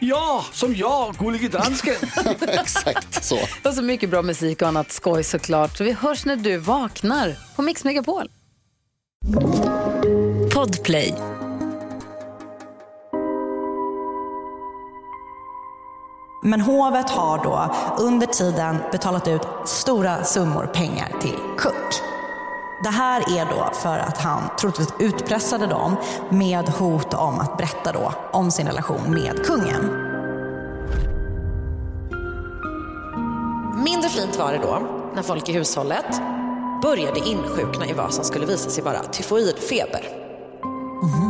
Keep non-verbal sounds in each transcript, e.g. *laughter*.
Ja, som jag, Gullige Dansken. *laughs* Exakt så. Och så mycket bra musik och annat skoj såklart. Så vi hörs när du vaknar på Mix Megapol. Podplay. Men hovet har då under tiden betalat ut stora summor pengar till Kurt. Det här är då för att han troligtvis utpressade dem med hot om att berätta då om sin relation med kungen. Mindre fint var det då när folk i hushållet började insjukna i vad som skulle visa sig vara tyfoidfeber. Visst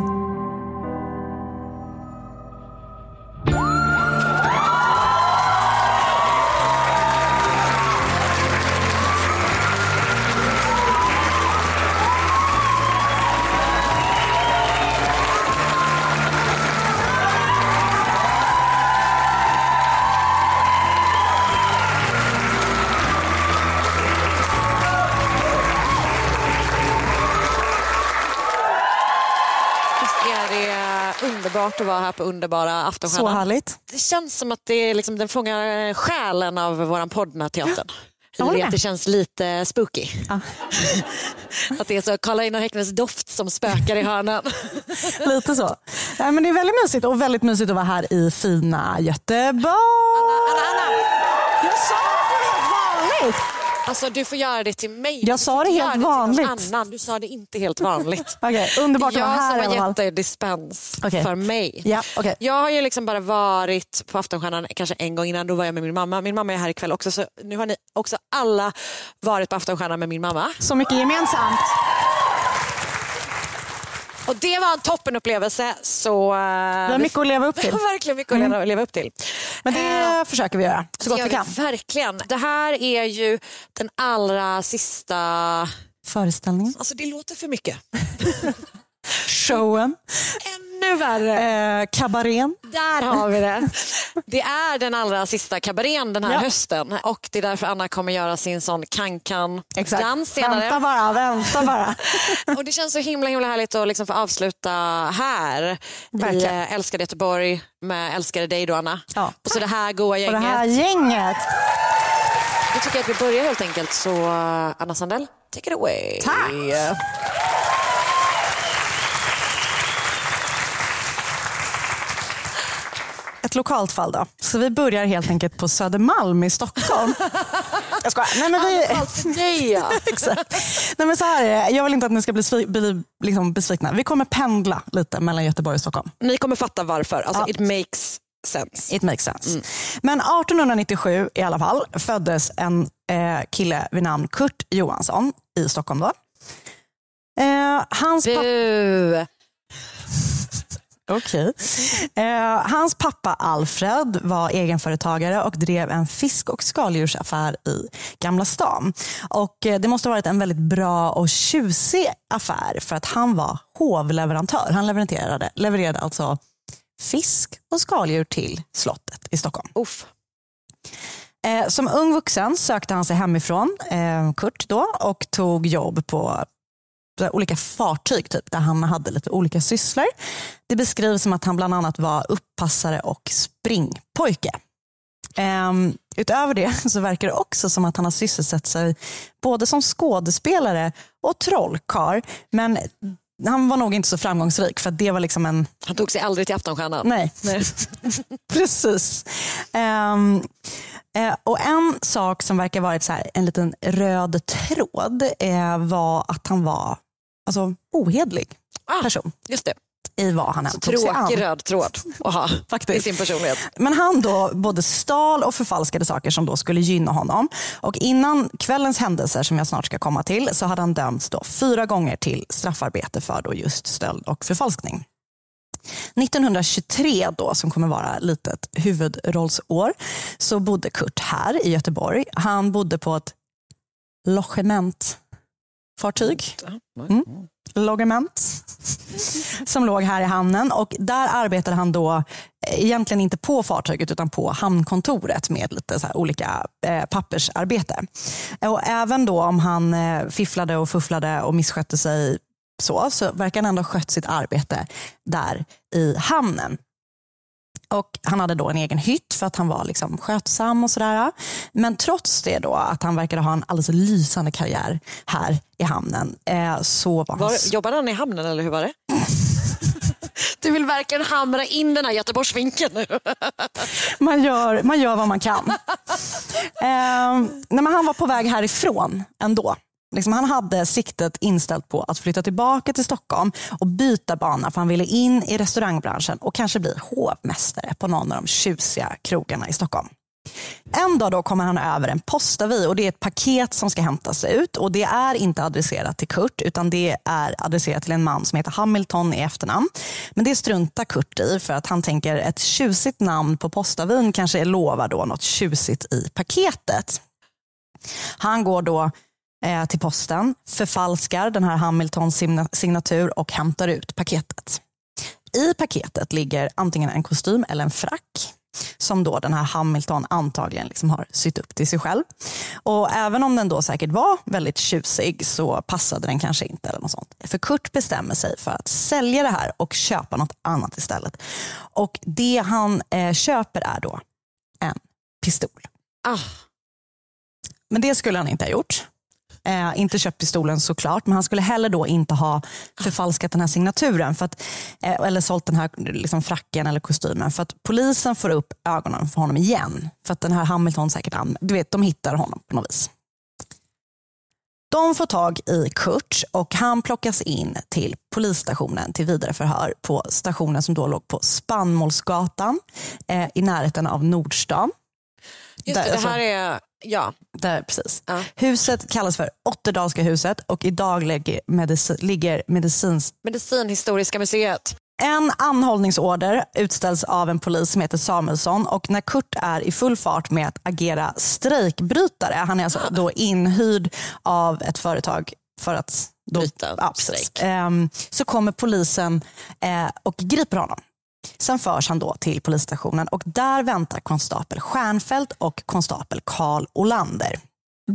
underbart att vara här på underbara Så Aftonstjärnan? härligt. Det känns som att det är liksom, den fångar själen av vår podd, den här teatern. Jag Eller med. att det känns lite spooky. *laughs* att det är så Karl-Einar Häckners doft som spökar i hörnan. *laughs* Lite så. Nej, men det är väldigt mysigt och väldigt mysigt att vara här i fina Göteborg. Anna, Anna, Jag sa det helt vanligt. Alltså du får göra det till mig. Jag sa det helt till vanligt. Annan. Du sa det inte helt vanligt. *laughs* Okej, underbart att vara jag här i som har gett dig dispens Okej. för mig. Ja, okej. Jag har ju liksom bara varit på Aftonstjärnan kanske en gång innan, då var jag med min mamma. Min mamma är här ikväll också så nu har ni också alla varit på Aftonstjärnan med min mamma. Så mycket gemensamt. Och det var en toppenupplevelse. Så, eh, Vi har mycket att leva upp *laughs* till. verkligen mycket att leva, upp till. Men det försöker vi göra så gott vi kan. Verkligen. Det här är ju den allra sista... Föreställningen, Alltså det låter för mycket. *laughs* showen, *laughs* Ännu värre. eh, kabarén. Där har vi det. *laughs* Det är den allra sista kabarén den här Ja. hösten och det är därför Anna kommer göra sin sån kan-kan-dans senare. Vänta bara, vänta bara. *laughs* Och det känns så himla himla härligt att liksom få avsluta här Verkligen. i eh, Älskade Göteborg med Älskade dig då Anna. Ja. Och så det här goa Och gänget. det här gänget. Då tycker jag att vi börjar helt enkelt så eh, Anna Sandell, take it away. Tack. Ett lokalt fall då. Så vi börjar helt enkelt på Södermalm i Stockholm. *laughs* Jag skojar. Nej, men vi... Ja. *laughs* Nej, men så här är det. Jag vill inte att ni ska bli, bli liksom besvikna. Vi kommer pendla lite mellan Göteborg och Stockholm. Ni kommer fatta varför. Alltså, Ja. It makes sense. It makes sense. Men 1897 i alla fall föddes en eh, kille vid namn Kurt Johansson i Stockholm. Då. Eh, hans, pappa, Okej. eh, hans pappa Alfred var egenföretagare och drev en fisk och skaldjursaffär i Gamla stan. Och, eh, det måste ha varit en väldigt bra och tjusig affär för att han var hovleverantör. Han levererade, levererade alltså fisk och skaldjur till slottet i Stockholm. Uff. Eh, som ung vuxen sökte han sig hemifrån, eh, Kurt då, och tog jobb på olika fartyg typ, där han hade lite olika sysslor. Det beskrivs som att han bland annat var uppassare och springpojke. Ehm, utöver det *laughs* så verkar det också som att han har sysselsatt sig både som skådespelare och trollkarl. Men han var nog inte så framgångsrik för det var liksom en Han tog sig aldrig till Aftonstjärnan. Nej, *laughs* *laughs* precis. Ehm, eh, och en sak som verkar varit så här, en liten röd tråd eh, var att han var alltså, ohedlig Ah. person. Just det. i vad han än. Tråkig röd tråd att ha i sin personlighet. Men han då både stal och förfalskade saker som då skulle gynna honom. Och innan kvällens händelser som jag snart ska komma till så hade han dömts då fyra gånger till straffarbete för då just stöld och förfalskning. 1923 då, som kommer vara litet huvudrollsår, så bodde Kurt här i Göteborg. Han bodde på ett logementfartyg. Mm. Logement. Som låg här i hamnen och där arbetade han då eh, egentligen inte på fartyget utan på hamnkontoret med lite så olika eh, pappersarbete. Och även då om han eh, fifflade och fufflade och misskötte sig så, så verkar han ändå ha skött sitt arbete där i hamnen. Och Han hade då en egen hytt för att han var liksom skötsam och sådär. Men trots det då att han verkade ha en alldeles lysande karriär här i hamnen eh, så var han... Var, jobbade han i hamnen eller hur var det? Du vill verkligen hamra in den här Göteborgsvinkeln nu. man, gör, man gör vad man kan. eh, nej, men han var på väg härifrån ändå. Liksom han hade siktet inställt på att flytta tillbaka till Stockholm och byta bana för han ville in i restaurangbranschen och kanske bli hovmästare på någon av de tjusiga krogarna i Stockholm. En dag då kommer han över en postavi och det är ett paket som ska hämtas ut och det är inte adresserat till Kurt utan det är adresserat till en man som heter Hamilton i efternamn. Men det struntar Kurt i för att han tänker ett tjusigt namn på postavin kanske lovar då något tjusigt i paketet. Han går då eh, till posten, förfalskar den här Hamiltons signa- signatur och hämtar ut paketet. I paketet ligger antingen en kostym eller en frack som då den här Hamilton antagligen liksom har sytt upp till sig själv. Och även om den då säkert var väldigt tjusig så passade den kanske inte. eller något sånt. För Kurt bestämmer sig för att sälja det här och köpa något annat istället. Och det han eh, köper är då en pistol. Ah, Men det skulle han inte ha gjort. Eh, inte köpt pistolen såklart, men han skulle heller då inte ha förfalskat den här signaturen. För att, eh, eller sålt den här liksom, fracken eller kostymen. För att polisen får upp ögonen för honom igen. För att den här Hamilton säkert Du vet, de hittar honom på något vis. De får tag i Kurt och han plockas in till polisstationen till vidare förhör på stationen som då låg på Spannmålsgatan eh, i närheten av Nordstan. just Där, det, det alltså- här är, ja, Där, precis. Ja. Huset kallas för Otterdalska huset och idag ligger, medici, ligger medicins... Medicinhistoriska museet. En anhållningsorder utställs av en polis som heter Samuelsson och när Kurt är i full fart med att agera strejkbrytare, han är alltså då inhyrd av ett företag för att då, Bryta ja, strejk. Ehm, så kommer polisen eh, och griper honom. Sen förs han då till polisstationen och där väntar konstapel Stjernfeldt och konstapel Karl Olander.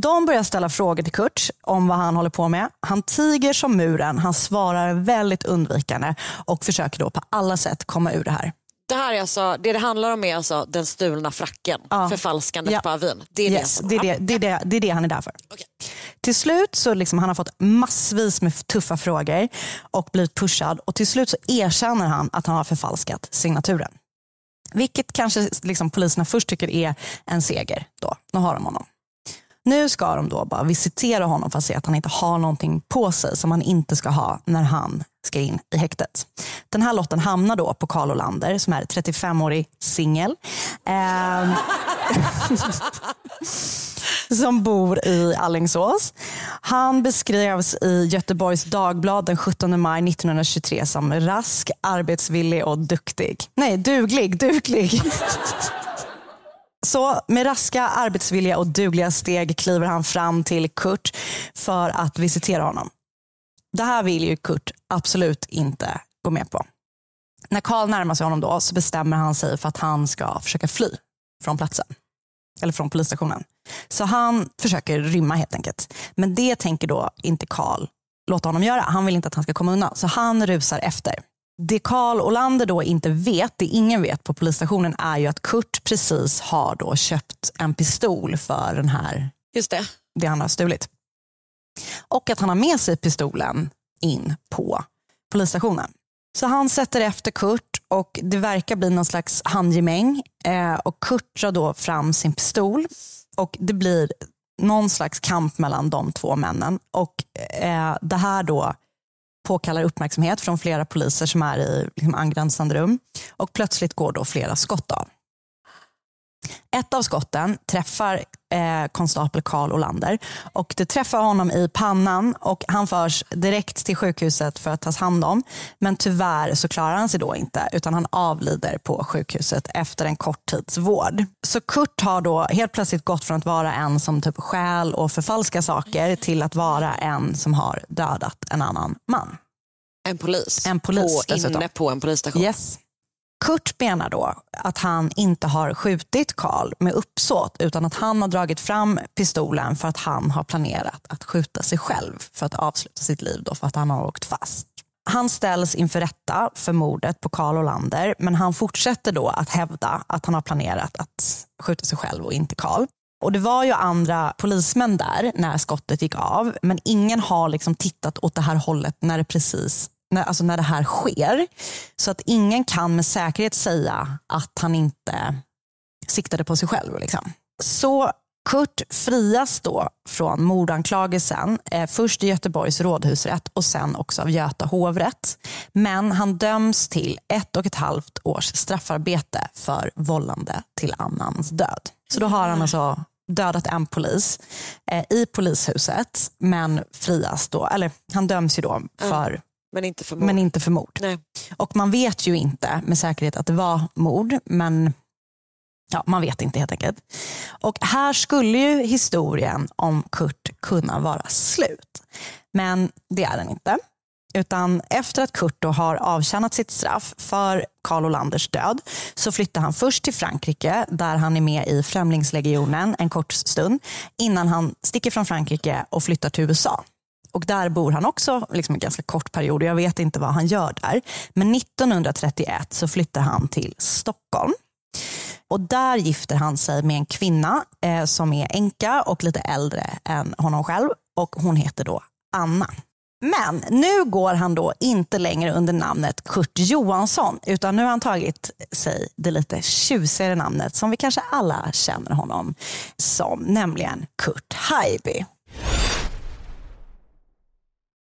De börjar ställa frågor till Kurt om vad han håller på med. Han tiger som muren, han svarar väldigt undvikande och försöker då på alla sätt komma ur det här. Det här är alltså, det det handlar om är alltså den stulna fracken, Ja. förfalskandet Ja. på avin. Det är Yes, det det, är det, det, det, är det han är där för. Okej. Till slut så liksom han har fått massvis med tuffa frågor och blivit pushad och till slut så erkänner han att han har förfalskat signaturen. Vilket kanske liksom poliserna först tycker är en seger. Då. Nu har de honom. Nu ska de då bara visitera honom för att se att han inte har någonting på sig som han inte ska ha när han ska in i häktet. Den här lotten hamnar då på Karl Olander som är 35-årig singel. Eh, *laughs* som bor i Allingsås. Han beskrevs i Göteborgs Dagblad den 17 maj 1923 som rask, arbetsvillig och duktig. Nej, duglig, duglig. *laughs* Så med raska, arbetsvilliga och dugliga steg kliver han fram till Kurt för att visitera honom. Det här vill ju Kurt absolut inte gå med på. När Karl närmar sig honom då så bestämmer han sig för att han ska försöka fly från platsen. Eller från polisstationen. Så han försöker rymma helt enkelt. Men det tänker då inte Karl låta honom göra. Han vill inte att han ska komma undan. Så han rusar efter. Det Karl Olander då inte vet, det ingen vet på polisstationen är ju att Kurt precis har då köpt en pistol för den här, Just det. det han har stulit. Och att han har med sig pistolen in på polisstationen. Så han sätter efter Kurt och det verkar bli någon slags handgemäng. Eh, och Kurt drar då fram sin pistol och det blir någon slags kamp mellan de två männen. Och eh, det här då påkallar uppmärksamhet från flera poliser som är i liksom, angränsande rum och plötsligt går då flera skott av. Ett av skotten träffar eh, konstapel Karl Olander och det träffar honom i pannan och han förs direkt till sjukhuset för att tas hand om. Men tyvärr så klarar han sig då inte utan han avlider på sjukhuset efter en kort tids vård. Så Kurt har då helt plötsligt gått från att vara en som typ stjäl och förfalskar saker till att vara en som har dödat en annan man. En polis. En polis på, dessutom. inne på en polisstation. Yes. Kurt menar då att han inte har skjutit Karl med uppsåt utan att han har dragit fram pistolen för att han har planerat att skjuta sig själv för att avsluta sitt liv då för att han har åkt fast. Han ställs inför rätta för mordet på Karl Olander men han fortsätter då att hävda att han har planerat att skjuta sig själv och inte Karl. Och Det var ju andra polismän där när skottet gick av men ingen har liksom tittat åt det här hållet när det precis när, alltså när det här sker. Så att ingen kan med säkerhet säga att han inte siktade på sig själv. Liksom. Så Kurt frias då från mordanklagelsen, eh, först i Göteborgs rådhusrätt och sen också av Göta hovrätt. Men han döms till ett och ett halvt års straffarbete för vållande till annans död. Så då har han alltså dödat en polis eh, i polishuset men frias då, eller han döms ju då för Men inte för mord. men inte för mord. Nej. Och man vet ju inte med säkerhet att det var mord, men ja, man vet inte helt enkelt. Och här skulle ju historien om Kurt kunna vara slut. Men det är den inte. Utan efter att Kurt då har avtjänat sitt straff för Karl Olanders död så flyttar han först till Frankrike där han är med i Främlingslegionen en kort stund innan han sticker från Frankrike och flyttar till USA. Och där bor han också liksom en ganska kort period och jag vet inte vad han gör där. Men 1931 så flyttar han till Stockholm. Och där gifter han sig med en kvinna eh, som är enka och lite äldre än honom själv och hon heter då Anna. Men nu går han då inte längre under namnet Kurt Johansson utan nu har han tagit sig det lite tjusigare namnet som vi kanske alla känner honom som, nämligen Kurt Haijby.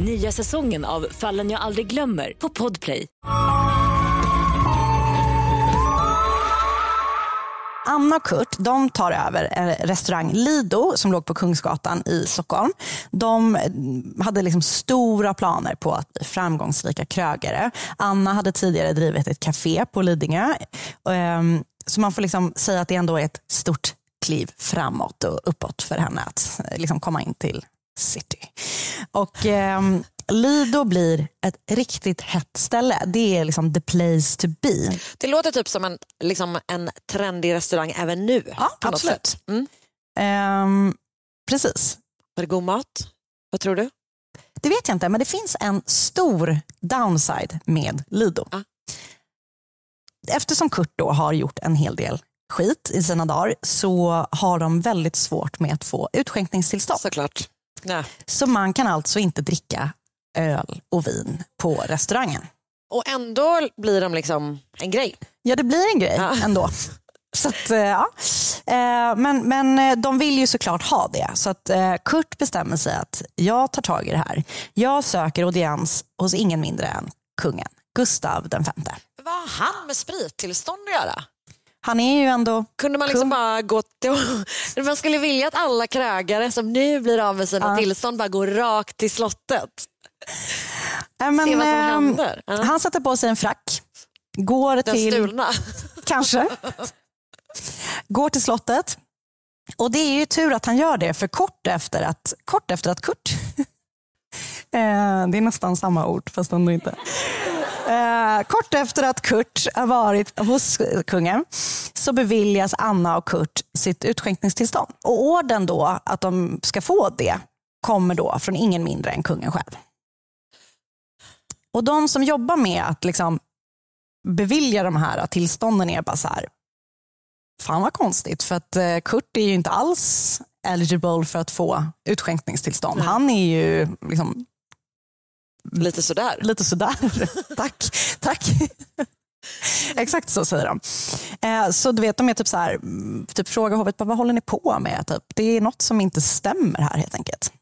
Nya säsongen av Fallen jag aldrig glömmer på Podplay. Anna och Kurt de tar över en restaurang Lido som låg på Kungsgatan i Stockholm. De mm, hade liksom stora planer på att bli framgångsrika krögare. Anna hade tidigare drivit ett café på Lidingö. Ehm, så man får liksom säga att det ändå är ett stort kliv framåt och uppåt för henne att eh, liksom komma in till city. Och ehm, Lido blir ett riktigt hett ställe. Det är liksom the place to be. Det låter typ som en, liksom en trendig restaurang även nu. Ja, absolut. Mm. Ehm, precis. Var det god mat? Vad tror du? Det vet jag inte, men det finns en stor downside med Lido. Ja. Eftersom Kurt då har gjort en hel del skit i sina dagar så har de väldigt svårt med att få utskänkningstillstånd. Såklart. Nej. Så man kan alltså inte dricka öl och vin på restaurangen. Och ändå blir de liksom en grej. Ja, det blir en grej Ja. ändå. *laughs* Så att, eh, ja. Eh, men, men eh, de vill ju såklart ha det. Så att Kurt bestämmer sig att jag tar tag i det här. Jag söker audiens hos ingen mindre än kungen, Gustav den femte. Vad har han med sprittillstånd att göra? Han är ju ändå Kunde man liksom Kung. bara gå till... *laughs* Man skulle vilja att alla krögare som nu blir av med sina Ja. tillstånd bara går rakt till slottet. Nej, men, Se vad som ehm, händer. Ja. Han sätter på sig en frack, går Den till, stulna. *laughs* kanske, går till slottet. Och det är ju tur att han gör det, för kort efter att, kort efter att Kurt, *laughs* eh, det är nästan samma ord fast ändå inte. Eh, kort efter att Kurt har varit hos kungen så beviljas Anna och Kurt sitt utskänkningstillstånd. Och orden då att de ska få det kommer då från ingen mindre än kungen själv. Och de som jobbar med att liksom beviljar de här tillstånden är bara så här, fan vad konstigt för att eh, Kurt är ju inte alls eligible för att få utskänkningstillstånd. Han är ju liksom Lite sådär. lite sådär. *laughs* tack, tack. Exakt så säger de. Eh, så du vet, de är typ så här, mm, typ frågar hovet, vad håller ni på med? Typ, det är något som inte stämmer här helt enkelt.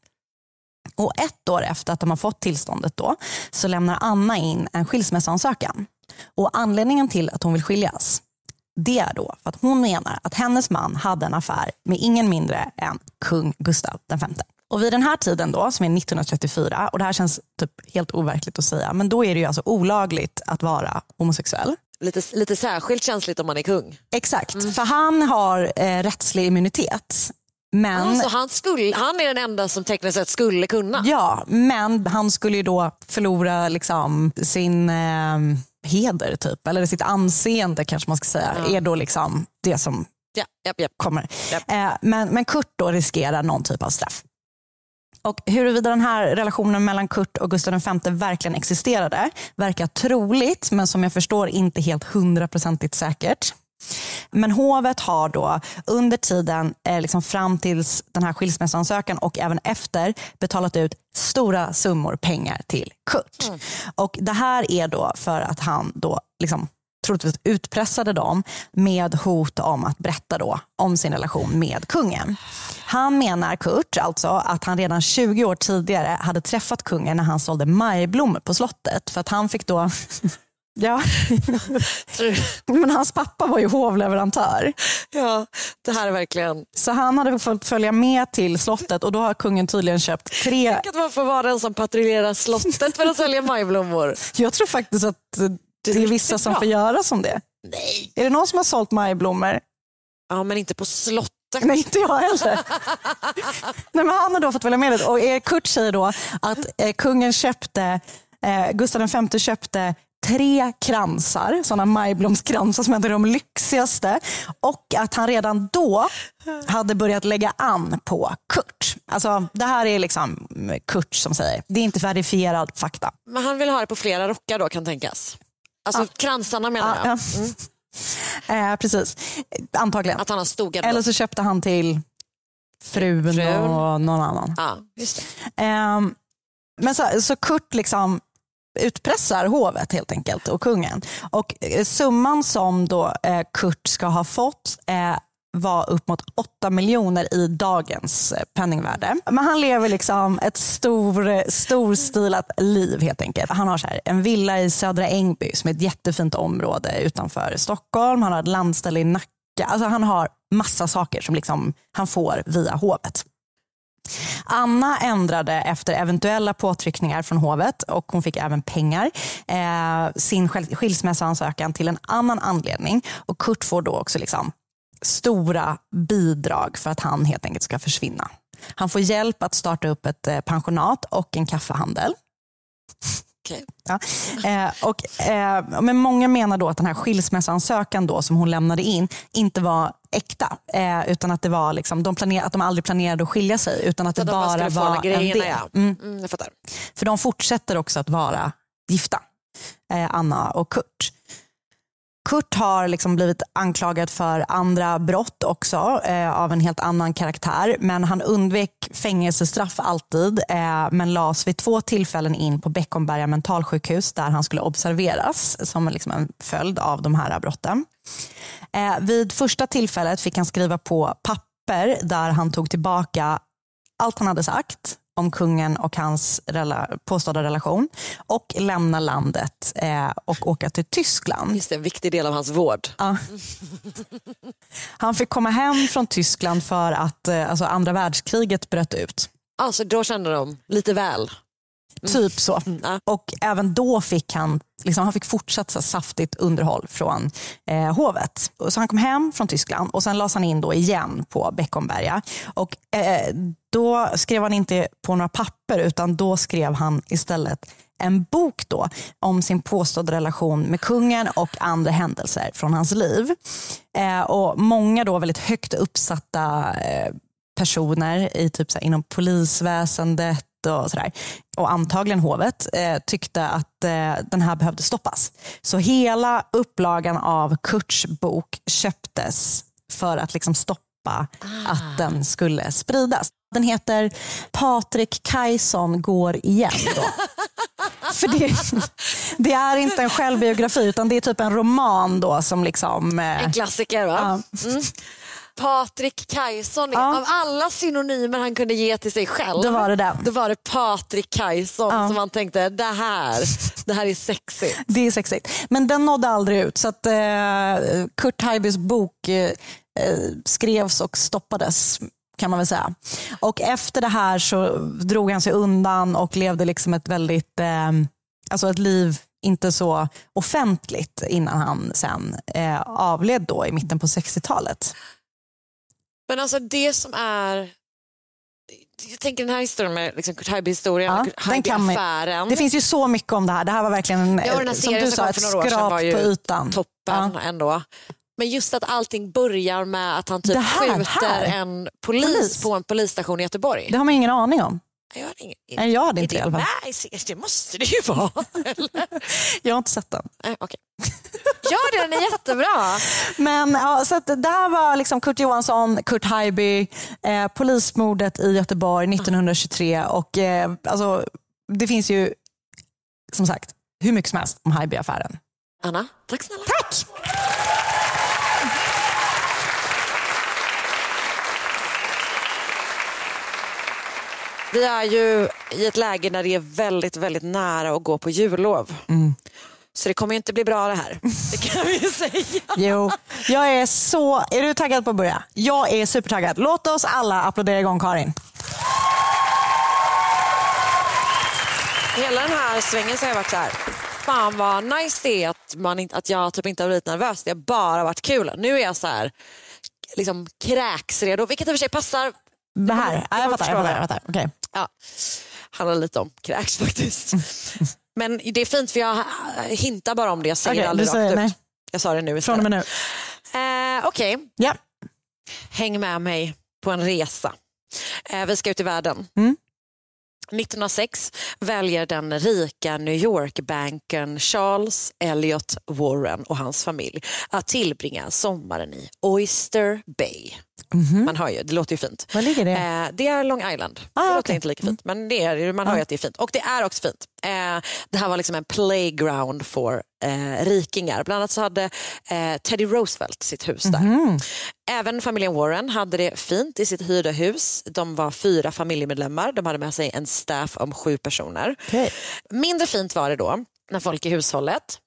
Och ett år efter att de har fått tillståndet då, så lämnar Anna in en skilsmässoansökan. Och anledningen till att hon vill skiljas, det är då för att hon menar att hennes man hade en affär med ingen mindre än kung Gustav V. Och vid den här tiden då, som är 1934, och det här känns typ helt overkligt att säga, men då är det ju alltså olagligt att vara homosexuell. Lite, lite särskilt känsligt om man är kung. Exakt, för han har eh, rättslig immunitet. Men, Alltså, han, skulle, han är den enda som tekniskt sett skulle kunna. ja, men han skulle ju då förlora liksom, sin eh, heder, typ, eller sitt anseende kanske man ska säga, är då liksom det som Ja, japp. kommer. Eh, men, men Kurt då riskerar någon typ av straff. Och huruvida den här relationen mellan Kurt och Gustav V verkligen existerade verkar troligt, men som jag förstår inte helt hundraprocentigt säkert. Men hovet har då under tiden eh, liksom fram tills den här skilsmässoansökan och även efter betalat ut stora summor pengar till Kurt. Och Det här är då för att han då liksom troligtvis utpressade dem med hot om att berätta då om sin relation med kungen. Han menar, Kurt, alltså att han redan 20 år tidigare hade träffat kungen när han sålde majblommor på slottet. För att han fick då *laughs* Ja, *laughs* men hans pappa var ju hovleverantör. Ja, det här är verkligen... Så han hade fått följa med till slottet och då har kungen tydligen köpt tre... Att man får vara den som patrullerar slottet för att sälja majblommor. *laughs* Jag tror faktiskt att det är vissa som får göra som det. Nej. Är det någon som har sålt majblommor? Ja, men inte på slottet. Nej, inte jag heller. *laughs* Nej, men han har då fått välja med det. Och Kurt säger då att eh, kungen köpte, eh, Gustav V köpte tre kransar, sådana majblomskransar som är de lyxigaste. Och att han redan då hade börjat lägga an på Kurt. Alltså, det här är liksom Kurt som säger. Det är inte verifierad fakta. Men han vill ha det på flera rockar då kan tänkas. Alltså kransarna menar Ja, jag. ja. Eh, precis, antagligen. Att han har stor garderob. Eller så köpte han till frun, Frun. och någon annan. Ja, just. Ehm, men så, så Kurt liksom utpressar hovet helt enkelt och kungen. Och eh, summan som då eh, Kurt ska ha fått eh, var upp mot 8 miljoner i dagens eh, penningvärde. Men han lever liksom ett stor, storstilat liv helt enkelt. Han har så här, en villa i Södra Ängby som är ett jättefint område utanför Stockholm. Han har ett landställe i Nacka. Alltså han har massa saker som liksom han får via hovet. Anna ändrade efter eventuella påtryckningar från hovet och hon fick även pengar eh, sin skilsmässoansökan till en annan anledning. Och Kurt får då också liksom stora bidrag för att han helt enkelt ska försvinna. Han får hjälp att starta upp ett eh, pensionat och en kaffehandel. Okej. Ja. Eh, och, eh, men många menar då att den här skilsmässoansökan då, som hon lämnade in inte var äkta. Eh, utan att, det var liksom, de planer, att de aldrig planerade att skilja sig. Utan att det att de bara var grejerna, en del. ja. Mm. Mm. För de fortsätter också att vara gifta, eh, Anna och Kurt. Kurt har liksom blivit anklagad för andra brott också eh, av en helt annan karaktär. Men han undvek fängelsestraff alltid. Eh, men lades vid två tillfällen in på Beckomberga mentalsjukhus där han skulle observeras som liksom en följd av de här brotten. Eh, vid första tillfället fick han skriva på papper där han tog tillbaka allt han hade sagt om kungen och hans rela- påstådda relation och lämna landet eh, och åka till Tyskland. Just det, en viktig del av hans vård. Ja. Han fick komma hem från Tyskland för att eh, alltså andra världskriget bröt ut. Alltså då kände de lite väl. Typ så. Ja. Och även då fick han, liksom, han fick fortsatt så saftigt underhåll från eh, hovet. Så han kom hem från Tyskland och sen lades han in då igen på Beckomberga. Och, eh, då skrev han inte på några papper utan då skrev han istället en bok då om sin påstådda relation med kungen och andra händelser från hans liv. Eh, och Många då väldigt högt uppsatta eh, personer i typ så här, inom polisväsendet och sådär. Och antagligen hovet eh, tyckte att eh, den här behövde stoppas. Så hela upplagan av Kurts bok köptes för att liksom stoppa att den skulle spridas. Den heter Patrik Kajson går igen. *laughs* För det, det är inte en självbiografi utan det är typ en roman då som liksom... Eh, En klassiker va? Mm. Patrik Kajson, Ja. av alla synonymer han kunde ge till sig själv. Då var det den. Då var det Patrik Kajson Ja. som man tänkte, det här, det här är sexigt. Det är sexigt. Men den nådde aldrig ut. Så att, eh, Kurt Haibys bok eh, eh, skrevs och stoppades kan man väl säga. Och efter det här så drog han sig undan och levde liksom ett väldigt, eh, alltså ett liv inte så offentligt innan han sen eh, avled då i mitten på 60-talet. Men alltså det som är, jag tänker den här historien med liksom Kurt Haijby-historien, Ja, Kurt Haijby-affären. Det finns ju så mycket om det här. Det här var verkligen en, Ja, den här som du sa, ett skrap var på ytan. toppen Ja. ändå. Men just att allting börjar med att han typ här, skjuter här. en polis, Polis. på en polisstation i Göteborg. Det har man ingen aning om. Jag har ingen, Nej, jag hade inte det i alla fall. serien? Det måste det ju vara. *laughs* Jag har inte sett den. Nej, okej. *laughs* Gör det, den är jättebra. Men ja, så det här var liksom Kurt Johansson, Kurt Haijby, eh, polismordet i Göteborg 1923 och eh, alltså, det finns ju som sagt hur mycket som helst om Haijby-affären. Anna, tack snälla. Tack! Vi är ju i ett läge när det är väldigt, väldigt nära att gå på jullov. Mm. Så det kommer ju inte bli bra det här. Det kan vi ju säga. Jo, jag är så... Är du taggad på att börja? Jag är supertaggad. Låt oss alla applådera igång Karin. Hela den här svängen så har jag varit så här. Fan vad nice det är att, man inte, att jag typ inte har blivit nervös. Det har bara varit kul. Nu är jag så här liksom kräksredo, vilket i och för sig passar. Det här. Ja, jag fattar. Jag fattar, jag fattar. Okej. Ja, handlar lite om kräks faktiskt. *laughs* Men det är fint för jag hintar bara om det. Jag säger Okej, aldrig rakt ut. Jag sa det nu Från och istället. med nu. Eh, Okej, Ja. häng med mig på en resa. Eh, vi ska ut i världen. Mm. 1906 väljer den rika New York-bankern Charles Elliot Warren och hans familj att tillbringa sommaren i Oyster Bay. Man hör ju, det låter ju fint. Var ligger det? Eh, det är Long Island. Ah, det låter inte lika fint, men det är, man hör ju att det är fint. Och det är också fint. Eh, det här var liksom en playground för eh, rikingar. Bland annat så hade eh, Teddy Roosevelt sitt hus där. Även familjen Warren hade det fint i sitt hyrda hus. De var fyra familjemedlemmar. De hade med sig en staff om sju personer. Okej. Mindre fint var det då när folk i hushållet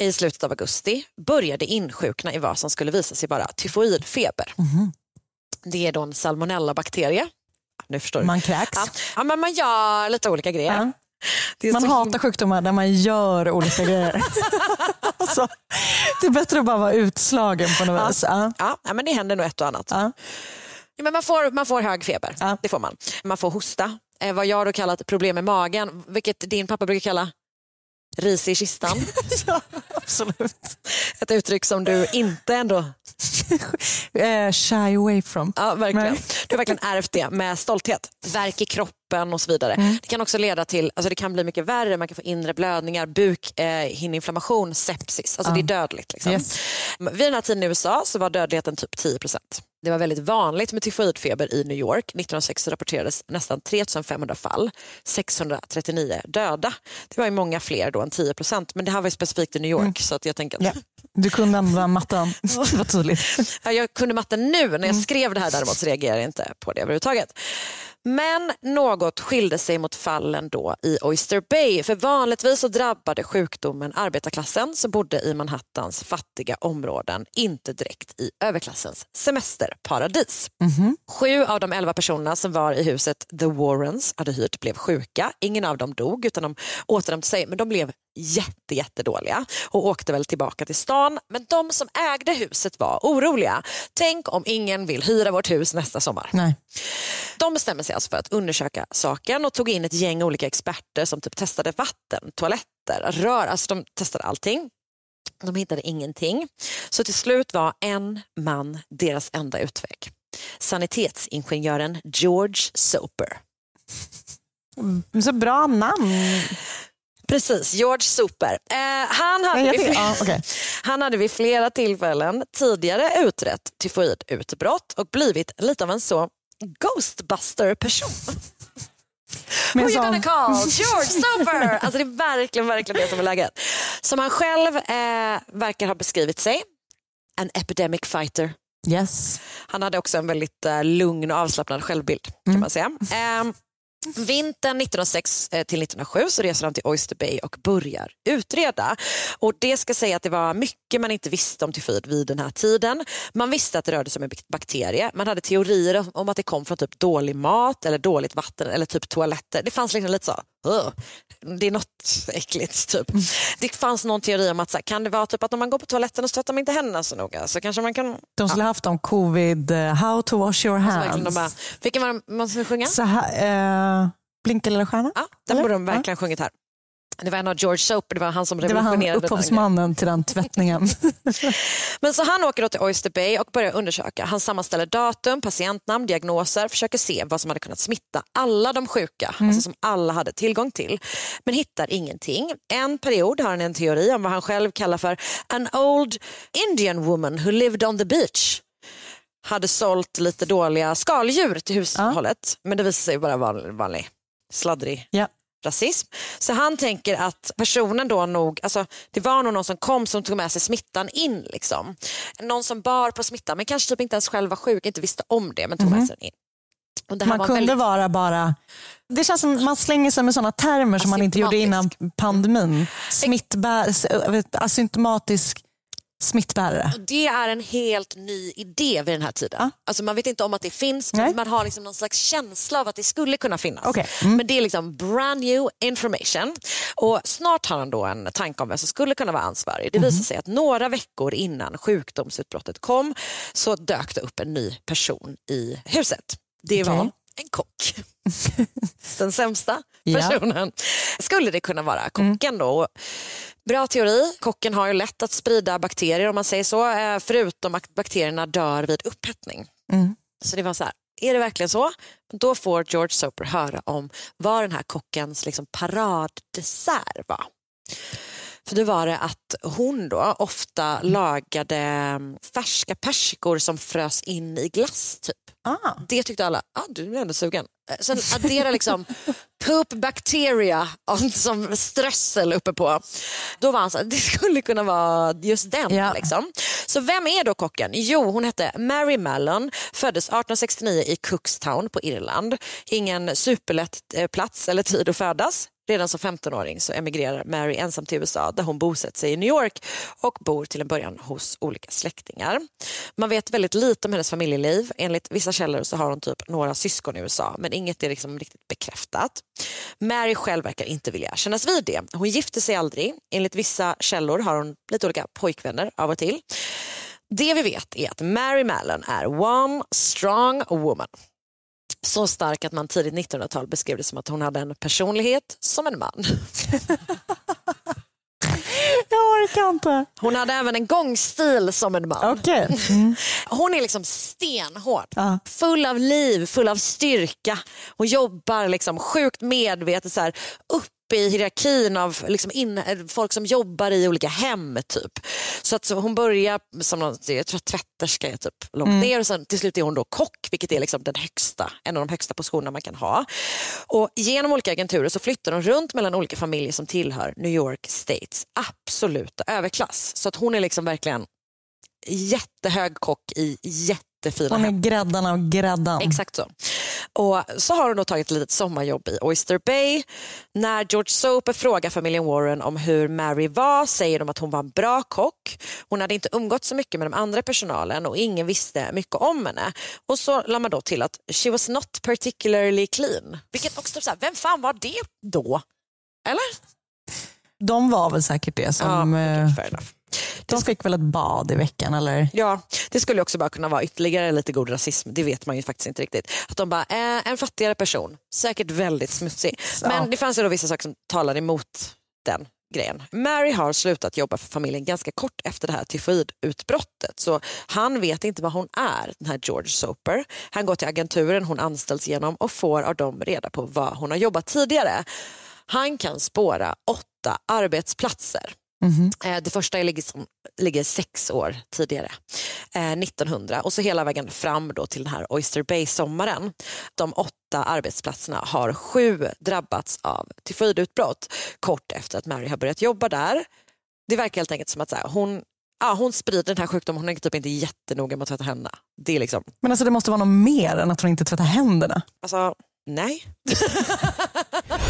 i slutet av augusti började insjukna i vad som skulle visa sig vara tyfoidfeber. Det är då en salmonellabakterie. Nu förstår du. Man kräks. Ja. ja, men man gör lite olika grejer. Ja. Man hatar sjukdomar där man gör olika grejer. *laughs* alltså, det är bättre att bara vara utslagen på något vis. Ja. Ja, ja, men det händer nog ett och annat. Ja. Ja, men man, får, man får hög feber, Ja. det får man. Man får hosta, eh, vad jag då kallat problem med magen, vilket din pappa brukar kalla ris i kistan. *laughs* ja, absolut. Ett uttryck som du inte ändå... *laughs* Eh, shy away from. Ja, verkligen. Du har verkligen ärvt det med stolthet. Värk i kroppen och så vidare. Mm. Det kan också leda till, alltså det kan bli mycket värre, man kan få inre blödningar, bukhinneinflammation, sepsis. Alltså det är dödligt. Liksom. Yes. Vid den här tiden i USA så var dödligheten typ 10 Det var väldigt vanligt med tyfoidfeber i New York. 1906 rapporterades nästan 3500 fall, 639 döda. Det var ju många fler då än 10% men det här var ju specifikt i New York. Så att jag tänker att Ja. Du kunde använda matten. *laughs* Det var tydligt. Ja, jag kunde matten nu, när jag skrev det här däremot så reagerade jag inte på det överhuvudtaget. Men något skilde sig mot fallen då i Oyster Bay. För vanligtvis så drabbade sjukdomen arbetarklassen som bodde i Manhattans fattiga områden, inte direkt i överklassens semesterparadis. Sju av de elva personerna som var i huset The Warrens hade hyrt blev sjuka. Ingen av dem dog utan de återhämtade sig men de blev jätte, jättedåliga och åkte väl tillbaka till stan. Men de som ägde huset var oroliga. Tänk om ingen vill hyra vårt hus nästa sommar. Nej. De bestämde sig alltså för att undersöka saken och tog in ett gäng olika experter som typ testade vatten, toaletter, rör. Alltså de testade allting. De hittade ingenting. Så till slut var en man deras enda utväg. Sanitetsingenjören George Soper. Så bra namn. Precis, George Super. Eh, han, hade vid, ja, okej. *laughs* han hade vid flera tillfällen tidigare utrett tyfoidutbrott och blivit lite av en så Ghostbuster-person. *laughs* Men Who you gonna call? George Super! *laughs* Alltså det är verkligen, verkligen det som är läget. Som han själv eh, verkar ha beskrivit sig. En epidemic fighter. Yes. Han hade också en väldigt eh, lugn och avslappnad självbild kan man säga. Ehm, Vintern 1906 eh, till 1907 så reser han till Oyster Bay och börjar utreda. Och Det ska säga att det var mycket man inte visste om tyfoid vid den här tiden. Man visste att det rörde sig om en bakterie. Man hade teorier om- om att det kom från typ dålig mat eller dåligt vatten eller typ toaletter. Det fanns liksom lite så, "Ugh, det är något äckligt. Typ. Det fanns någon teori om att så här, kan det vara typ att om man går på toaletten och stöttar man inte händerna så noga så kanske man kan... De skulle haft om covid, eh, how to wash your Så verkligen hands. bara, vilken var det man skulle sjunga? Så här, eh, Blinka lilla stjärna? Ja, den borde de verkligen sjungit här. Det var en av George Soper, det var han som Det var han revolutionerade upphovsmannen till den tvättningen. *laughs* Men så han åker då till Oyster Bay och börjar undersöka. Han sammanställer datum, patientnamn, diagnoser, försöker se vad som hade kunnat smitta alla de sjuka, alltså som alla hade tillgång till. Men hittar ingenting. En period har han en teori om vad han själv kallar för an old Indian woman who lived on the beach. Hade sålt lite dåliga skaldjur till hushållet, men det visade sig vara en vanlig sladdrig ja. Rasism. Så han tänker att personen då nog, alltså det var nog någon som kom som tog med sig smittan in. Liksom. Någon som bar på smittan men kanske typ inte ens själv var sjuk, inte visste om det men tog med sig den in. Och det här Man kunde väldigt- vara bara... Det känns som man slänger sig med sådana termer som man inte gjorde innan pandemin. Smittbär, asymptomatisk smittbärare. Det är en helt ny idé vid den här tiden. Alltså man vet inte om att det finns, men Nej. man har liksom någon slags känsla av att det skulle kunna finnas. Okej. Mm. Men det är liksom brand new information. Och Snart har han då en tanke om vem som skulle kunna vara ansvarig. Det Mhm. visar sig att några veckor innan sjukdomsutbrottet kom så dök det upp en ny person i huset. Det var en kock. *laughs* Den sämsta Ja. personen. Skulle det kunna vara kocken då? Och Bra teori. Kocken har ju lätt att sprida bakterier om man säger så. eh, Förutom att bakterierna dör vid upphettning. Mm. Så det var så här, är det verkligen så? Då får George Soper höra om vad den här kockens liksom paraddessert var. För det var det att hon då ofta lagade mm, färska persikor som frös in i glass. typ. Ah. Det tyckte alla, ah, du är ändå sugen. Eh, Sen addera liksom poop bacteria som strössel uppe på. Då var han så här, det skulle kunna vara just den. Ja. Liksom. Så vem är då kocken? Jo, hon hette Mary Mallon, föddes 1869 i Cookstown på Irland. Ingen superlätt eh, plats eller tid att födas. Redan alltså som 15-åring så emigrerar Mary ensam till USA där hon bosätter sig i New York och bor till en början hos olika släktingar. Man vet väldigt lite om hennes familjeliv. Enligt vissa källor så har hon typ några syskon i USA men inget är liksom riktigt bekräftat. Mary själv verkar inte vilja kännas vid det. Hon gifte sig aldrig. Enligt vissa källor har hon lite olika pojkvänner av och till. Det vi vet är att Mary Mallon är one strong woman. Så stark att man tidigt 1900-tal beskrev det som att hon hade en personlighet som en man. *laughs* Jag orkar inte. Hon hade även en gångstil som en man. Okej. Mm. *laughs* Hon är liksom stenhård, Ja. full av liv, full av styrka. Hon jobbar liksom sjukt medvetet så här, upp i hierarkin av liksom in, folk som jobbar i olika hem. typ. Så att så hon börjar som någon, jag tror att tvätterska är typ långt Mm. ner och sen till slut är hon då kock vilket är liksom den högsta, en av de högsta positionerna man kan ha. Och genom olika agenturer så flyttar hon runt mellan olika familjer som tillhör New York States absoluta överklass. Så att hon är liksom verkligen jättehög kock i jättefina Hon är hem. gräddan av gräddan. Exakt så. Och så har hon då tagit ett litet sommarjobb i Oyster Bay. När George Soper frågar familjen Warren om hur Mary var säger de att hon var en bra kock. Hon hade inte umgått så mycket med de andra personalen och ingen visste mycket om henne. Och så la man då till att she was not particularly clean. Vilket också, typ så här, vem fan var det då? Eller? De var väl säkert det som... Ja, eh, okej, fair enough. De fick väl ett bad i veckan eller? Ja, det skulle också bara kunna vara ytterligare lite god rasism. Det vet man ju faktiskt inte riktigt. Att de bara, eh, en fattigare person, säkert väldigt smutsig. Men Ja. det fanns ju då vissa saker som talade emot den grejen. Mary har slutat jobba för familjen ganska kort efter det här tyfoidutbrottet. Så han vet inte vad hon är, den här George Soper. Han går till agenturen hon anställs genom och får av dem reda på vad hon har jobbat tidigare. Han kan spåra åtta arbetsplatser. Eh, Det första ligger, som, ligger sex år tidigare, eh, 1900 och så hela vägen fram då till den här Oyster Bay-sommaren. De åtta arbetsplatserna har sju drabbats av tyfoidutbrott kort efter att Mary har börjat jobba där. Det verkar helt enkelt som att här, hon, ja, hon sprider den här sjukdomen, hon är typ inte jättenoga med att tvätta händerna. Det är liksom, Men alltså det måste vara något mer än att hon inte tvättar händerna. alltså, nej. *laughs*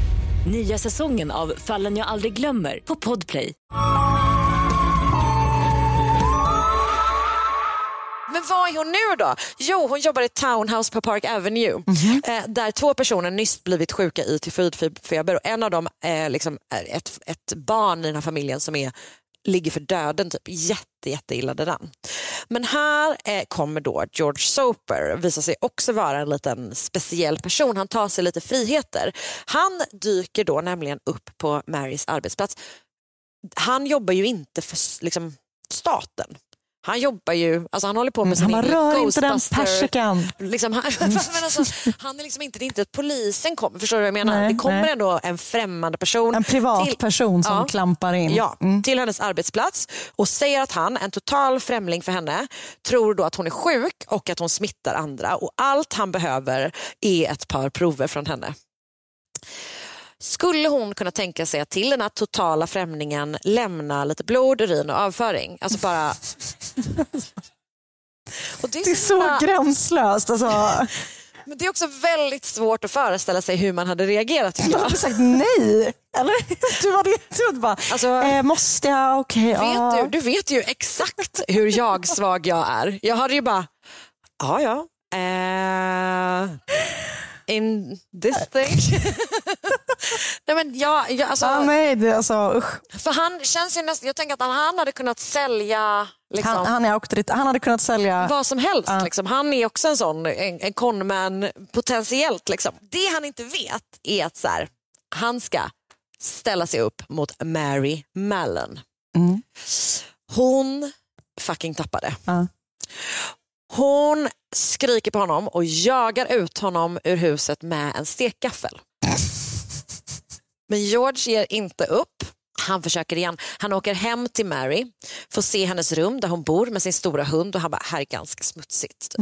Nya säsongen av Fallen jag aldrig glömmer på Podplay. Men vad är hon nu då? Jo, hon jobbar i Townhouse på Park Avenue eh, där två personer nyss blivit sjuka i tyfoidfeber och en av dem är liksom är ett, ett barn i den här familjen som är ligger för döden, typ jätte, jätte illa däran. Men här eh, kommer då George Soper, visar sig också vara en liten speciell person. Han tar sig lite friheter. Han dyker då nämligen upp på Marys arbetsplats. Han jobbar ju inte för liksom, staten. Han jobbar ju, alltså han håller på med Mm, sin rör inte den persikan. Liksom, han, *laughs* men alltså, han är liksom inte, det är inte att polisen kommer, förstår du vad jag menar? Nej, det kommer nej. ändå en främmande person. En privat till- person som Ja. klampar in. Ja, Mm. till hennes arbetsplats och säger att han, en total främling för henne, tror då att hon är sjuk och att hon smittar andra och allt han behöver är ett par prover från henne. Skulle hon kunna tänka sig att till den här totala främlingen lämna lite blod, urin och avföring? Alltså bara... Och Det är så himla- gränslöst. Alltså, *laughs* Men det är också väldigt svårt att föreställa sig hur man hade reagerat. jag. hade sagt nej. Eller? Du hade, du hade bara, Alltså, eh, måste jag? Okej. ja. vet du, du vet ju exakt hur jag svag jag är. Jag hade ju bara, ja ja. Eh, in this thing. *laughs* nej, men jag, jag, alltså, Ah, nej, det, alltså, usch. för han känns ju nästan, jag tänker att han hade kunnat sälja liksom, Han, han, är auktorit- han hade kunnat sälja... vad som helst. Liksom. Han är också en sån en, en conman potentiellt. Liksom. Det han inte vet är att så här, han ska ställa sig upp mot Mary Mallon. Mm. Hon fucking tappade. Ja. Hon skriker på honom och jagar ut honom ur huset med en stekgaffel. Men George ger inte upp. Han försöker igen. Han åker hem till Mary, får se hennes rum där hon bor med sin stora hund och han bara, här är ganska smutsigt. Typ.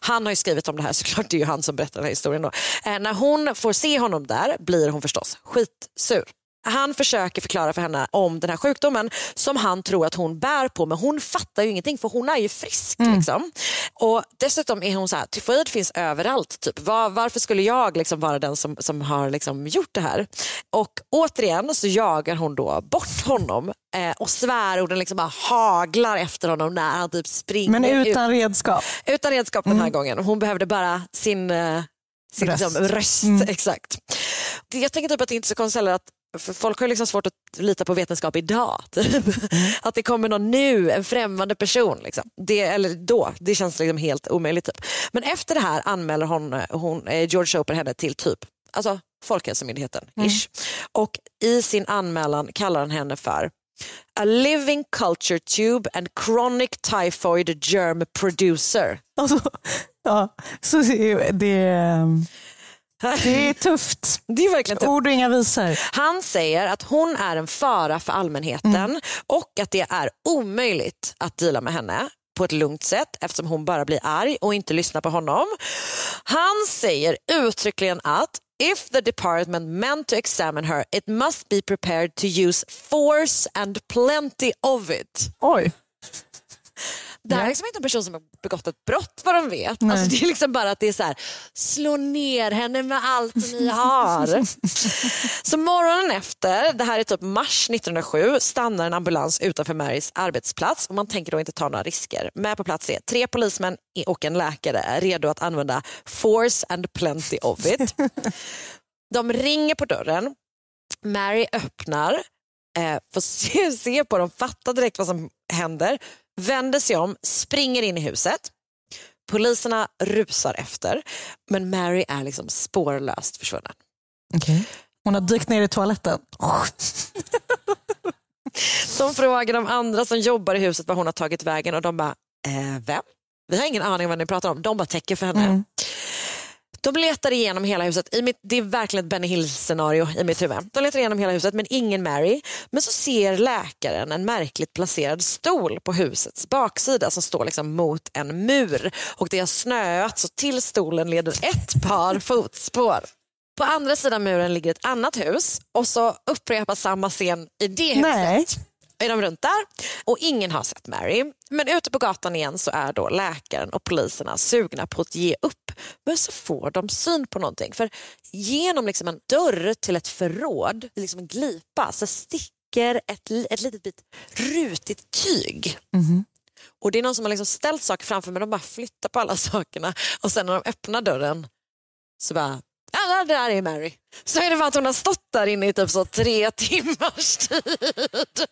Han har ju skrivit om det här *laughs* såklart, det är ju han som berättar den här historien. Då. Eh, när hon får se honom där blir hon förstås skitsur. Han försöker förklara för henne om den här sjukdomen som han tror att hon bär på men hon fattar ju ingenting för hon är ju frisk. Liksom. Och Dessutom är hon så här, tyfoid finns överallt. Typ. Var, varför skulle jag liksom vara den som, som har liksom gjort det här? Och återigen så jagar hon då bort honom eh, och svärorden liksom bara haglar efter honom när han typ springer Men ut. utan redskap. Utan redskap den här gången. Hon behövde bara sin, eh, sin Röst. röst. Liksom, röst Exakt. Det- Jag tänker typ att det inte är så konstigt att för folk har liksom svårt att lita på vetenskap idag. *laughs* Typ. Att det kommer någon nu, en främmande person. Liksom. Det, eller då, det känns liksom helt omöjligt. Typ. Men efter det här anmäler hon, hon, eh, George Soper henne till typ alltså Folkhälsomyndigheten. Ish. Och i sin anmälan kallar han henne för A living culture tube and chronic typhoid germ producer. Alltså, ja, så det, är- det, det är *laughs* tufft. Det är verkligen tufft. Ord och inga visor. Han säger att hon är en fara för allmänheten och att det är omöjligt att deala med henne på ett lugnt sätt eftersom hon bara blir arg och inte lyssnar på honom. Han säger uttryckligen att If the department meant to examine her it must be prepared to use force and plenty of it. Oj. Det här är liksom inte en person som har begått ett brott vad de vet. Alltså, det är liksom bara att det är så här, slå ner henne med allt ni har. *laughs* så morgonen efter, det här är typ mars 1907, stannar en ambulans utanför Marys arbetsplats och man tänker då inte ta några risker. Med på plats är tre polismän och en läkare redo att använda force and plenty of it. *laughs* De ringer på dörren, Mary öppnar, eh, får se, se på dem, fattar direkt vad som händer, vänder sig om, springer in i huset. Poliserna rusar efter, men Mary är liksom spårlöst försvunnen. Okay. Hon har dykt ner i toaletten. *laughs* De frågar de andra som jobbar i huset var hon har tagit vägen och de bara, eh, vem? Vi har ingen aning om vad ni pratar om. De bara täcker för henne. Mm. De letar igenom hela huset. I mitt, det är verkligen ett Benny Hill-scenario i mitt huvud. De letar igenom hela huset men ingen Mary. Men så ser läkaren en märkligt placerad stol på husets baksida som står liksom mot en mur. Och det har snöat så till stolen leder ett par *laughs* fotspår. På andra sidan muren ligger ett annat hus och så upprepas samma scen i det huset. Nej. Är de runt där och ingen har sett Mary. Men ute på gatan igen så är då läkaren och poliserna sugna på att ge upp. Men så får de syn på någonting. För genom liksom en dörr till ett förråd, liksom en glipa, så sticker ett, ett litet bit rutigt tyg. Och Det är någon som har liksom ställt saker framför men de bara flyttar på alla sakerna och sen när de öppnar dörren så bara Ja, det där är Mary. Så är det bara att hon har stått där inne i typ så tre timmars *laughs* tid.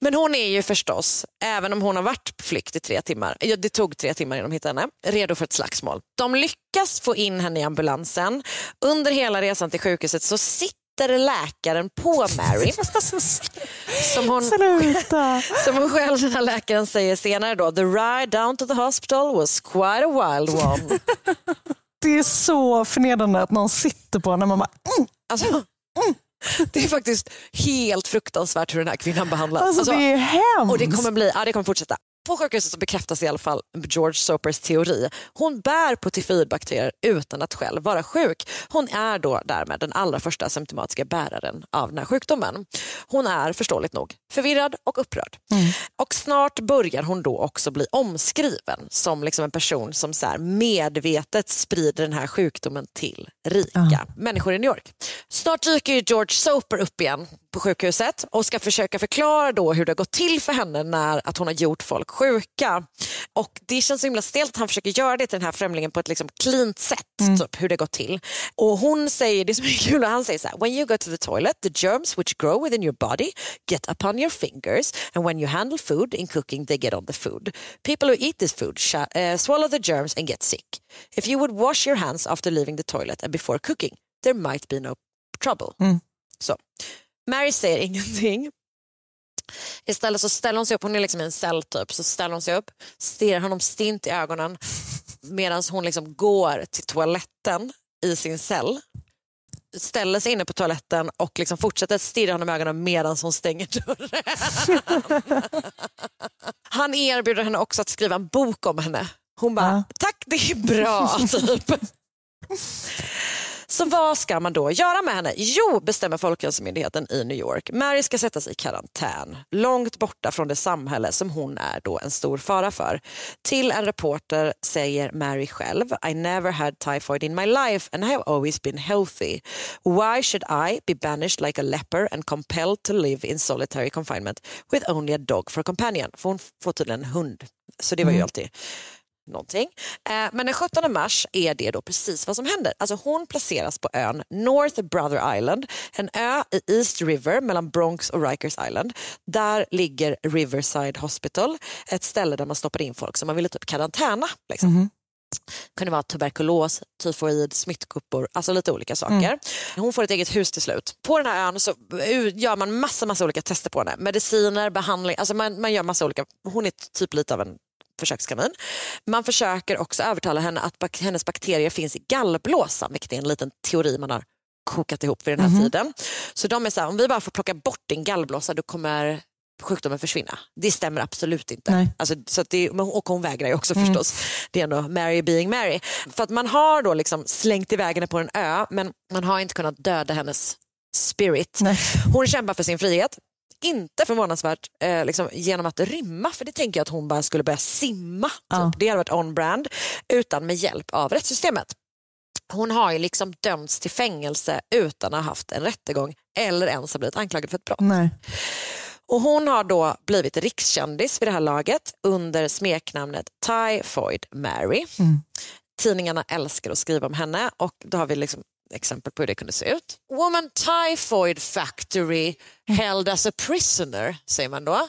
Men hon är ju förstås, även om hon har varit på flykt i tre timmar, ja, det tog tre timmar innan de hittade henne, redo för ett slagsmål. De lyckas få in henne i ambulansen. Under hela resan till sjukhuset så sitter läkaren på Mary. *laughs* Som hon, *laughs* som hon själv, den här läkaren, säger senare då, the ride down to the hospital was quite a wild one. *laughs* Det är så förnedrande att någon sitter på när man bara mm, Alltså, Det är faktiskt helt fruktansvärt hur den här kvinnan behandlas. Alltså, det är hemskt. Och det kommer, bli, ja, det kommer fortsätta. På sjukhuset så bekräftas i alla fall George Sopers teori. Hon bär på tyfoidbakterier utan att själv vara sjuk. Hon är då därmed den allra första symptomatiska bäraren av den här sjukdomen. Hon är förståeligt nog förvirrad och upprörd. Och snart börjar hon då också bli omskriven som liksom en person som så medvetet sprider den här sjukdomen till rika människor i New York. Snart dyker George Soper upp igen på sjukhuset och ska försöka förklara då hur det har gått till för henne när att hon har gjort folk sjuka. Och Det känns så himla stelt att han försöker göra det till den här främlingen på ett liksom cleant sätt, typ, hur det gått till. Och hon säger, det som är *laughs* kul, han säger så här, when you go to the toilet the germs which grow within your body get upon your fingers and when you handle food in cooking they get on the food. People who eat this food uh, swallow the germs and get sick. If you would wash your hands after leaving the toilet and before cooking there might be no trouble. Så. Mary säger ingenting. Istället så ställer hon sig upp, hon är liksom i en cell typ, så ställer hon sig upp, stirrar honom stint i ögonen medan hon liksom går till toaletten i sin cell. Ställer sig inne på toaletten och liksom fortsätter stirra honom i ögonen medan hon stänger dörren. *laughs* Han erbjuder henne också att skriva en bok om henne. Hon bara, tack det är bra. *laughs* Typ. Så vad ska man då göra med henne? Jo, bestämmer Folkhälsomyndigheten i New York. Mary ska sättas i karantän, långt borta från det samhälle som hon är då en stor fara för. Till en reporter säger Mary själv, I never had typhoid in my life and I have always been healthy. Why should I be banished like a leper and compelled to live in solitary confinement with only a dog for companion? För hon får tydligen en hund, så det var ju alltid någonting. Eh, men den 17 mars är det då precis vad som händer. Alltså hon placeras på ön North Brother Island, en ö i East River mellan Bronx och Rikers Island. Där ligger Riverside Hospital, ett ställe där man stoppar in folk som man ville typ karantäna. Liksom. kunde vara tuberkulos, tyfoid, smittkuppor, alltså lite olika saker. Hon får ett eget hus till slut. På den här ön så gör man massa, massa olika tester på henne. Mediciner, behandling, alltså man, man gör massa olika, hon är typ lite av en försökskanin. Man försöker också övertala henne att bak hennes bakterier finns i gallblåsan, vilket är en liten teori man har kokat ihop vid den här tiden. Så de är så här, om vi bara får plocka bort din gallblåsa då kommer sjukdomen försvinna. Det stämmer absolut inte. Nej. Alltså, så att det, och hon vägrar ju också förstås. Det är ändå Mary being Mary. För att man har då liksom slängt iväg henne på en ö men man har inte kunnat döda hennes spirit. Nej. Hon kämpar för sin frihet. Inte förvånansvärt eh, liksom, genom att rymma, för det tänker jag att hon bara skulle börja simma. Typ. Ja. Det hade varit on-brand, utan med hjälp av rättssystemet. Hon har ju liksom dömts till fängelse utan att ha haft en rättegång eller ens ha blivit anklagad för ett brott. Nej. Och hon har då blivit rikskändis vid det här laget under smeknamnet Typhoid Mary. Tidningarna älskar att skriva om henne och då har vi liksom exempel på hur det kunde se ut. Woman Typhoid Factory held as a prisoner, säger man då.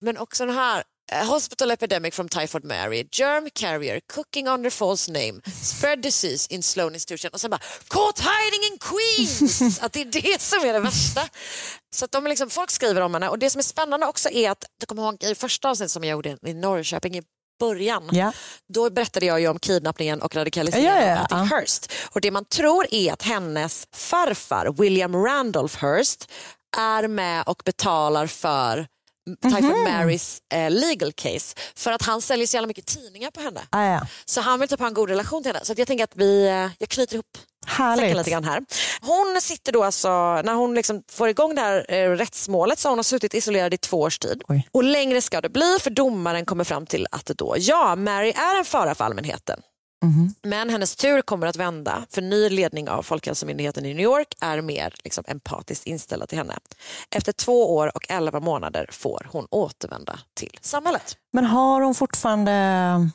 Men också den här eh, Hospital epidemic from typhoid Mary, germ carrier, cooking under false name, spread disease in Sloan institution och sen bara caught hiding in Queens! *laughs* att det är det som är det värsta. Så att de liksom, folk skriver om henne och det som är spännande också är att, du kommer ihåg i första avsnittet som jag gjorde i Norrköping i början, Ja. då berättade jag ju om kidnappningen och radikaliseringen Ja, ja, av Patty Hearst. Och det man tror är att hennes farfar William Randolph Hearst är med och betalar för Typhoid Mhm. Marys eh, legal case för att han säljer så jävla mycket tidningar på henne. Ah, ja. Så han vill typ ha en god relation till henne. Så jag tänker att vi, eh, jag knyter ihop Härligt. lite grann här. Hon sitter då alltså, när hon liksom får igång det här eh, rättsmålet så har hon har suttit isolerad i två års tid. Oj. Och längre ska det bli för domaren kommer fram till att då, ja, Mary är en fara för allmänheten. Mhm. Men hennes tur kommer att vända för ny ledning av Folkhälsomyndigheten i New York är mer liksom, empatiskt inställda till henne. Efter två år och elva månader får hon återvända till samhället. Men har hon fortfarande,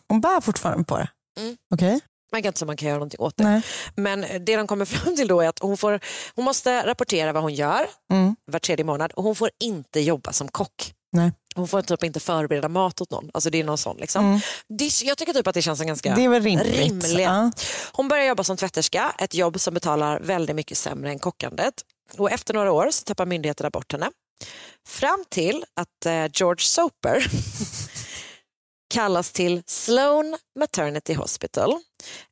hon bär fortfarande på det? Mm. Okej. Man kan inte säga man kan göra någonting åt det. Nej. Men det de kommer *laughs* fram till då är att hon, får, hon måste rapportera vad hon gör Mm. var tredje månad och hon får inte jobba som kock. Nej. Hon får typ inte förbereda mat åt någon. Alltså det är någon sån liksom. Det, jag tycker typ att det känns en ganska Mm. Det är väl rimligt. rimlig. Ja. Hon börjar jobba som tvätterska, ett jobb som betalar väldigt mycket sämre än kockandet. Och efter några år så tappar myndigheterna bort henne. Fram till att eh, George Soper *laughs* kallas till Sloan Maternity Hospital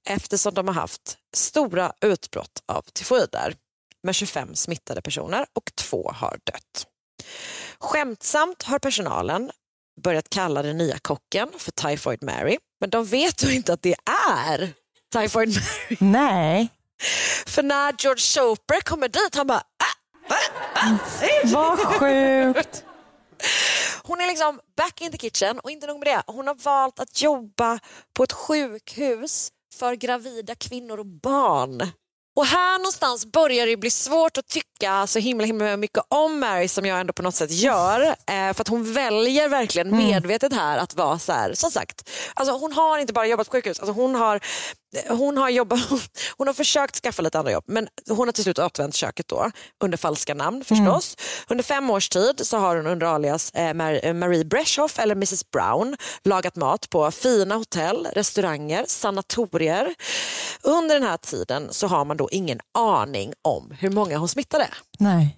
eftersom de har haft stora utbrott av tyfoid där med 25 smittade personer och två har dött. Skämtsamt har personalen börjat kalla den nya kocken för Typhoid Mary men de vet då inte att det är Typhoid Mary. Nej. För när George Soper kommer dit, han bara ah, Vad sjukt. Hon är liksom back in the kitchen och inte nog med det, hon har valt att jobba på ett sjukhus för gravida kvinnor och barn. Och här någonstans börjar det bli svårt att tycka så himla himla mycket om Mary som jag ändå på något sätt gör. Eh, för att hon väljer verkligen medvetet här att vara så här, som sagt, alltså hon har inte bara jobbat på sjukhus, alltså hon har hon har, jobbat, *laughs* hon har försökt skaffa lite andra jobb men hon har till slut återvänt köket då under falska namn förstås. Under fem års tid så har hon under alias eh, eh, Marie Breshoff eller Mrs Brown lagat mat på fina hotell, restauranger, sanatorier. Under den här tiden så har man då ingen aning om hur många hon smittade. Nej.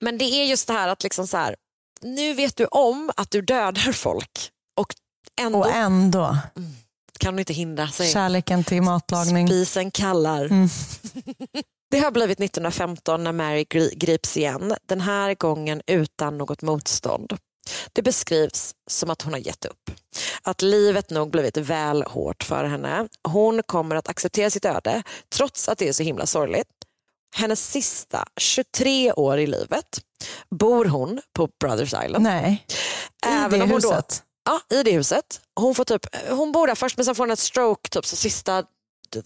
Men det är just det här att liksom så här, nu vet du om att du dödar folk och ändå Och ändå, kan du inte hindra sig. kärleken till matlagning. Spisen kallar. Mm. *laughs* Det har blivit 1915 när Mary gri- grips igen, den här gången utan något motstånd. Det beskrivs som att hon har gett upp. Att livet nog blivit väl hårt för henne. Hon kommer att acceptera sitt öde trots att det är så himla sorgligt. Hennes sista 23 år i livet bor hon på Brothers Island. Nej. I Även det om hon då- huset. Ja, i det huset. Hon, får typ, hon bor där först men sen får hon ett stroke typ så sista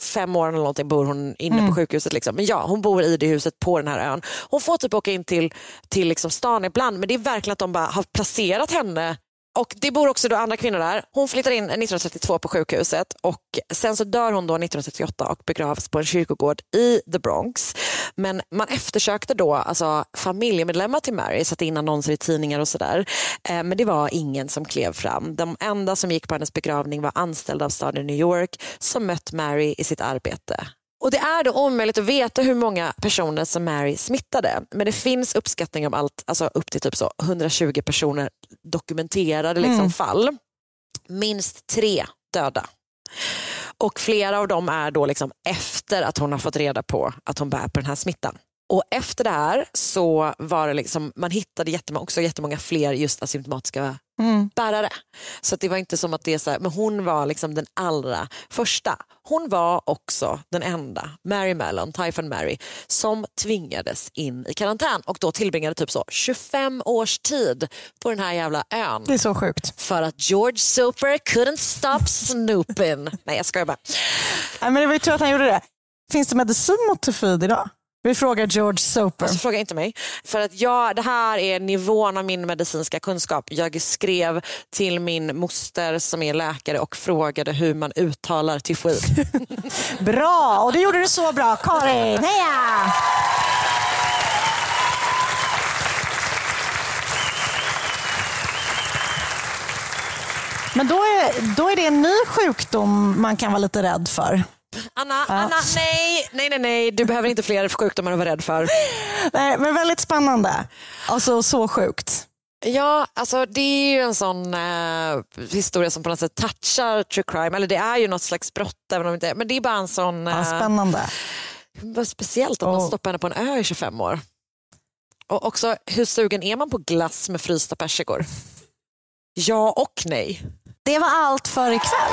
fem åren eller någonting bor hon inne Mm. på sjukhuset. Liksom. Men ja, hon bor i det huset på den här ön. Hon får typ åka in till, till liksom stan ibland men det är verkligen att de bara har placerat henne och Det bor också då andra kvinnor där. Hon flyttar in 1932 på sjukhuset och sen så dör hon då 1938 och begravs på en kyrkogård i The Bronx. Men man eftersökte då alltså, familjemedlemmar till Mary, satte in annonser i tidningar och sådär. Eh, men det var ingen som klev fram. De enda som gick på hennes begravning var anställda av staden New York som mött Mary i sitt arbete. Och Det är då omöjligt att veta hur många personer som Mary smittade. Men det finns uppskattningar om allt, alltså upp till typ så 120 personer dokumenterade liksom Mm. fall. Minst tre döda. Och flera av dem är då liksom efter att hon har fått reda på att hon bär på den här smittan. Och efter det här så var det liksom, man hittade jättemånga, också jättemånga fler just asymptomatiska bärare. Så det var inte som att det är så här, men hon var liksom den allra första. Hon var också den enda, Mary Mellon, Typhon Mary, som tvingades in i karantän och då tillbringade typ så 25 års tid på den här jävla ön. Det är så sjukt. För att George Soper couldn't stop snooping. Nej jag skojar bara. Nej, men det var ju tur att han gjorde det. Finns det medicin mot tyfus idag? Vi frågar George Soper. Alltså, fråga inte mig. För att jag, det här är nivån av min medicinska kunskap. Jag skrev till min moster som är läkare och frågade hur man uttalar tyfoid. *laughs* Bra, och det gjorde du så bra. Karin, heja! Men då är, då är det en ny sjukdom man kan vara lite rädd för. Anna, Anna, nej, nej, nej, nej, du behöver inte fler sjukdomar att vara rädd för. *laughs* Nej, men väldigt spännande. Alltså så sjukt. Ja, alltså det är ju en sån eh, historia som på något sätt touchar true crime. Eller det är ju något slags brott, även om inte Men det är bara en sån... Ja, eh, spännande. vad speciellt att man Och- stoppar henne på en ö i 25 år. Och också, hur sugen är man på glass med frysta persikor? Ja och nej. Det var allt för ikväll.